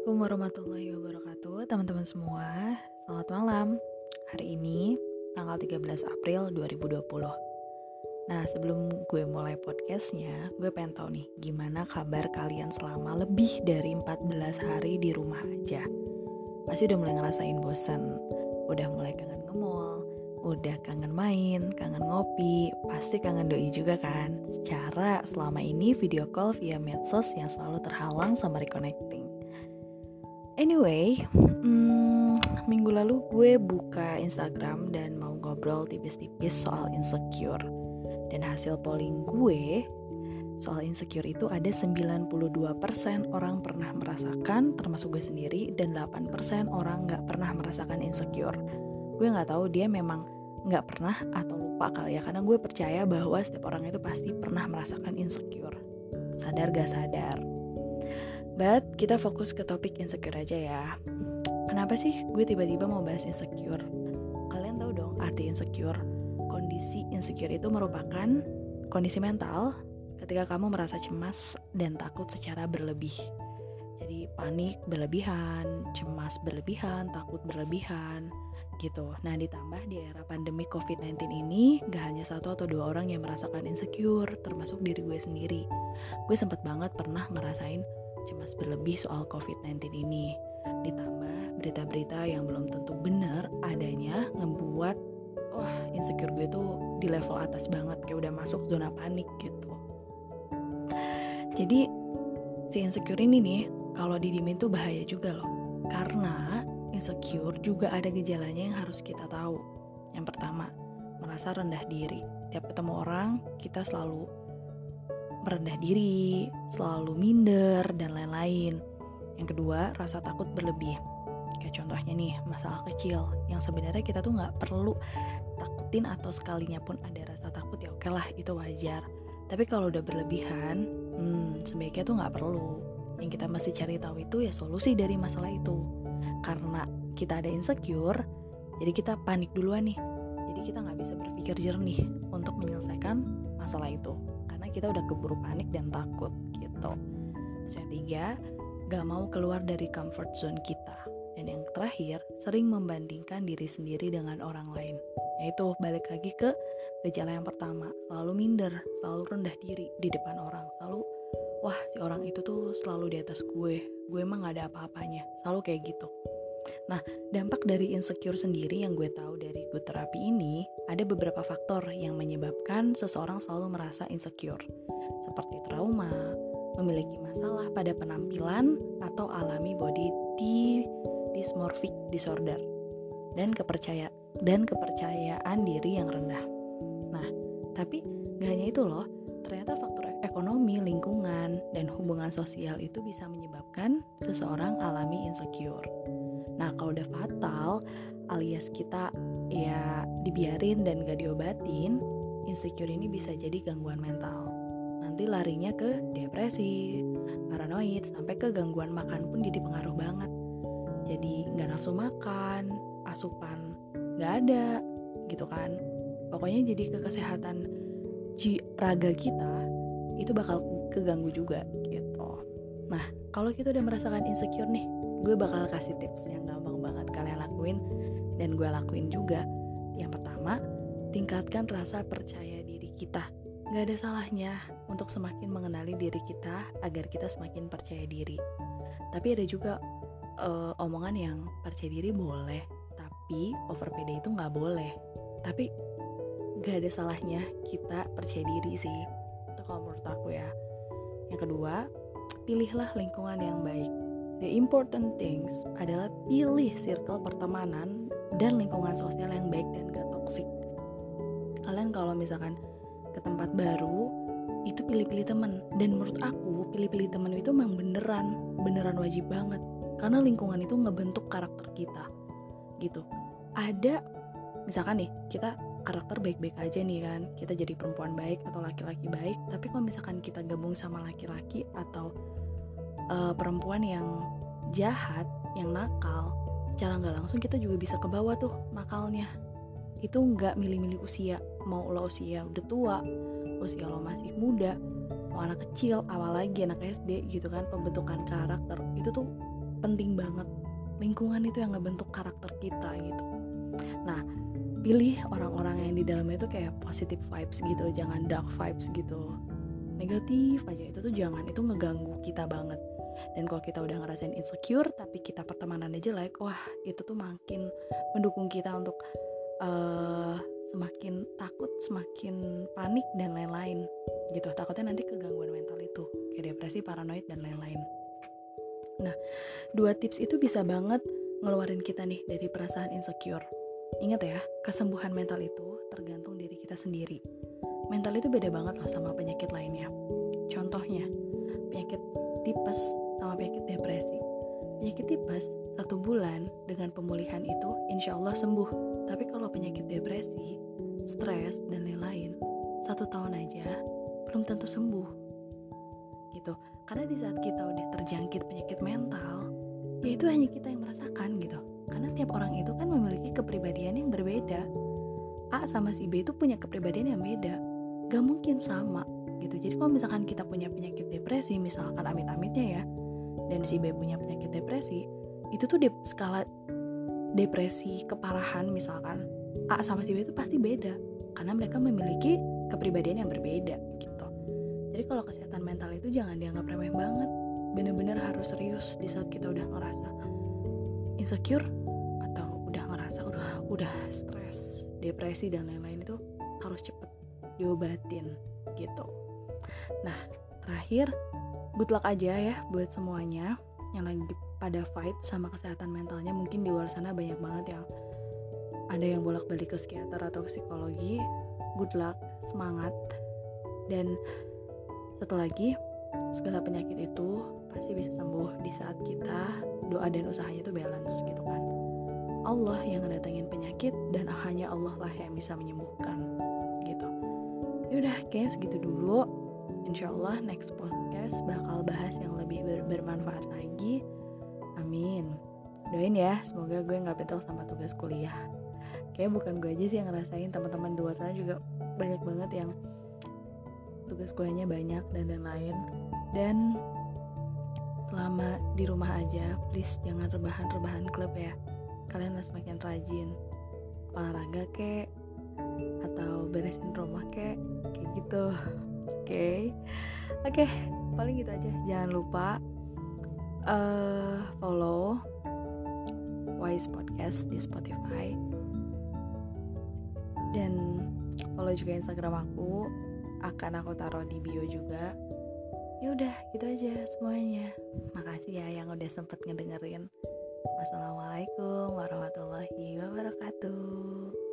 Assalamualaikum warahmatullahi wabarakatuh Teman-teman semua. Selamat malam. Hari ini tanggal 13 April 2020 Nah sebelum gue mulai podcastnya Gue pengen tahu nih Gimana kabar kalian selama lebih dari 14 hari di rumah aja? Pasti udah mulai ngerasain bosan Udah mulai kangen nge-mall Udah kangen main, kangen ngopi Pasti kangen doi juga kan? Secara selama ini video call via medsos yang selalu terhalang sama reconnecting Anyway, hmm, minggu lalu gue buka Instagram dan mau ngobrol tipis-tipis soal insecure. Dan hasil polling gue soal insecure itu ada 92% orang pernah merasakan, termasuk gue sendiri, dan 8% orang nggak pernah merasakan insecure. Gue nggak tahu dia memang nggak pernah atau lupa kali ya, karena gue percaya bahwa setiap orang itu pasti pernah merasakan insecure. Sadar gak sadar. But kita fokus ke topik insecure aja ya. Kenapa sih gue tiba-tiba mau bahas insecure? Kalian tahu dong arti insecure. Kondisi insecure itu merupakan kondisi mental ketika kamu merasa cemas dan takut secara berlebih. Jadi panik berlebihan, cemas berlebihan, takut berlebihan gitu. Nah ditambah di era pandemi COVID-19 ini gak hanya satu atau dua orang yang merasakan insecure, termasuk diri gue sendiri. Gue sempet banget pernah ngerasain cemas berlebih soal COVID-19 ini. Ditambah berita-berita yang belum tentu benar adanya ngebuat wah insecure gue tuh di level atas banget kayak udah masuk zona panik gitu. Jadi si insecure ini nih kalau didimin tuh bahaya juga loh. Karena insecure juga ada gejalanya yang harus kita tahu. Yang pertama, merasa rendah diri. Tiap ketemu orang, kita selalu merendah diri, selalu minder, dan lain-lain. Yang kedua, rasa takut berlebih. Kayak contohnya nih, masalah kecil yang sebenarnya kita tuh nggak perlu takutin atau sekalinya pun ada rasa takut ya oke lah itu wajar. Tapi kalau udah berlebihan, hmm, sebaiknya tuh nggak perlu. Yang kita mesti cari tahu itu ya solusi dari masalah itu. Karena kita ada insecure, jadi kita panik duluan nih. Jadi kita nggak bisa berpikir jernih untuk menyelesaikan masalah itu kita udah keburu panik dan takut gitu. Terus yang tiga, gak mau keluar dari comfort zone kita. Dan yang terakhir, sering membandingkan diri sendiri dengan orang lain. Yaitu balik lagi ke gejala yang pertama, selalu minder, selalu rendah diri di depan orang, selalu wah si orang itu tuh selalu di atas gue, gue emang gak ada apa-apanya, selalu kayak gitu. Nah, dampak dari insecure sendiri yang gue tahu dari good terapi ini, ada beberapa faktor yang menyebabkan seseorang selalu merasa insecure, seperti trauma, memiliki masalah pada penampilan, atau alami body dysmorphic disorder, dan kepercaya dan kepercayaan diri yang rendah. Nah, tapi gak hanya itu loh, ternyata faktor ekonomi, lingkungan, dan hubungan sosial itu bisa menyebabkan seseorang alami insecure. Nah kalau udah fatal alias kita ya dibiarin dan gak diobatin, insecure ini bisa jadi gangguan mental. Nanti larinya ke depresi, paranoid, sampai ke gangguan makan pun jadi pengaruh banget. Jadi nggak nafsu makan, asupan nggak ada, gitu kan. Pokoknya jadi ke kesehatan raga kita itu bakal keganggu juga gitu. Nah, kalau kita udah merasakan insecure nih, gue bakal kasih tips yang gampang banget kalian lakuin dan gue lakuin juga. Yang pertama, tingkatkan rasa percaya diri kita. Gak ada salahnya untuk semakin mengenali diri kita agar kita semakin percaya diri. Tapi ada juga uh, omongan yang percaya diri boleh, tapi over itu nggak boleh. Tapi gak ada salahnya kita percaya diri sih. Itu kalau menurut aku ya. Yang kedua, pilihlah lingkungan yang baik The important things adalah pilih circle pertemanan dan lingkungan sosial yang baik dan gak toksik. Kalian kalau misalkan ke tempat baru itu pilih-pilih teman dan menurut aku pilih-pilih teman itu memang beneran beneran wajib banget. Karena lingkungan itu ngebentuk karakter kita gitu. Ada misalkan nih kita karakter baik-baik aja nih kan. Kita jadi perempuan baik atau laki-laki baik. Tapi kalau misalkan kita gabung sama laki-laki atau uh, perempuan yang jahat, yang nakal, secara nggak langsung kita juga bisa ke bawah tuh nakalnya. Itu nggak milih-milih usia, mau lo usia udah tua, usia lo masih muda, mau anak kecil, awal lagi anak SD gitu kan, pembentukan karakter itu tuh penting banget. Lingkungan itu yang ngebentuk karakter kita gitu. Nah pilih orang-orang yang di dalamnya itu kayak positive vibes gitu jangan dark vibes gitu. Negatif aja itu tuh jangan itu ngeganggu kita banget dan kalau kita udah ngerasain insecure tapi kita pertemanannya jelek wah itu tuh makin mendukung kita untuk uh, semakin takut semakin panik dan lain-lain. Gitu. Takutnya nanti kegangguan mental itu kayak depresi paranoid dan lain-lain. Nah dua tips itu bisa banget ngeluarin kita nih dari perasaan insecure. Ingat ya kesembuhan mental itu tergantung diri kita sendiri. Mental itu beda banget loh sama penyakit lainnya. Contohnya, penyakit tipes sama penyakit depresi. Penyakit tipes, satu bulan dengan pemulihan itu insya Allah sembuh. Tapi kalau penyakit depresi, stres, dan lain-lain, satu tahun aja belum tentu sembuh. Gitu. Karena di saat kita udah terjangkit penyakit mental, ya itu hanya kita yang merasakan gitu. Karena tiap orang itu kan memiliki kepribadian yang berbeda. A sama si B itu punya kepribadian yang beda gak mungkin sama gitu. Jadi kalau misalkan kita punya penyakit depresi misalkan amit-amitnya ya dan si B punya penyakit depresi itu tuh de skala depresi keparahan misalkan A sama si B itu pasti beda karena mereka memiliki kepribadian yang berbeda gitu. Jadi kalau kesehatan mental itu jangan dianggap remeh banget. Bener-bener harus serius di saat kita udah ngerasa insecure atau udah ngerasa udah udah stres depresi dan lain-lain itu harus cepet diobatin gitu. Nah, terakhir good luck aja ya buat semuanya yang lagi pada fight sama kesehatan mentalnya. Mungkin di luar sana banyak banget yang ada yang bolak-balik ke psikiater atau psikologi. Good luck, semangat. Dan satu lagi, segala penyakit itu pasti bisa sembuh di saat kita doa dan usahanya itu balance gitu kan. Allah yang ngedatengin penyakit dan hanya Allah lah yang bisa menyembuhkan Yaudah, kayaknya segitu dulu. Insya Allah next podcast bakal bahas yang lebih ber bermanfaat lagi. Amin. Doain ya, semoga gue nggak betul sama tugas kuliah. Kayaknya bukan gue aja sih yang ngerasain, teman-teman di luar sana juga banyak banget yang tugas kuliahnya banyak dan lain-lain. Dan selama di rumah aja, please jangan rebahan-rebahan klub ya. Kalian harus makin rajin. Olahraga kek, atau beresin rumah kek kayak gitu okay. oke okay, paling gitu aja. Jangan lupa uh, follow Wise Podcast di Spotify. Dan follow juga Instagram aku akan aku taruh di bio juga. Ya udah gitu aja semuanya. Makasih ya yang udah sempet ngedengerin. Wassalamualaikum warahmatullahi wabarakatuh